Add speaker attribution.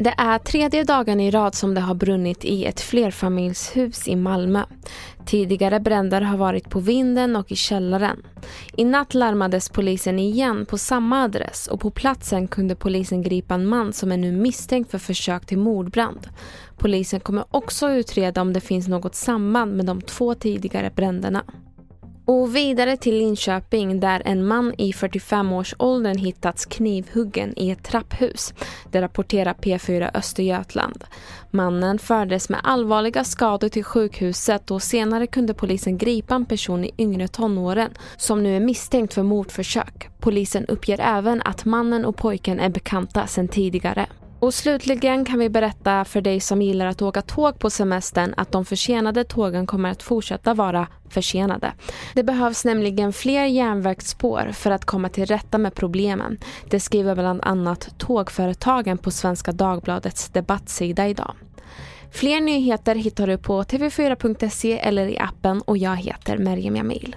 Speaker 1: Det är tredje dagen i rad som det har brunnit i ett flerfamiljshus i Malmö. Tidigare bränder har varit på vinden och i källaren. I natt larmades polisen igen på samma adress och på platsen kunde polisen gripa en man som är nu misstänkt för försök till mordbrand. Polisen kommer också utreda om det finns något samband med de två tidigare bränderna. Och vidare till Linköping där en man i 45-årsåldern hittats knivhuggen i ett trapphus. Det rapporterar P4 Östergötland. Mannen fördes med allvarliga skador till sjukhuset och senare kunde polisen gripa en person i yngre tonåren som nu är misstänkt för mordförsök. Polisen uppger även att mannen och pojken är bekanta sedan tidigare. Och slutligen kan vi berätta för dig som gillar att åka tåg på semestern att de försenade tågen kommer att fortsätta vara försenade. Det behövs nämligen fler järnvägsspår för att komma till rätta med problemen. Det skriver bland annat Tågföretagen på Svenska Dagbladets debattsida idag. Fler nyheter hittar du på tv4.se eller i appen och jag heter Merjem Jamil.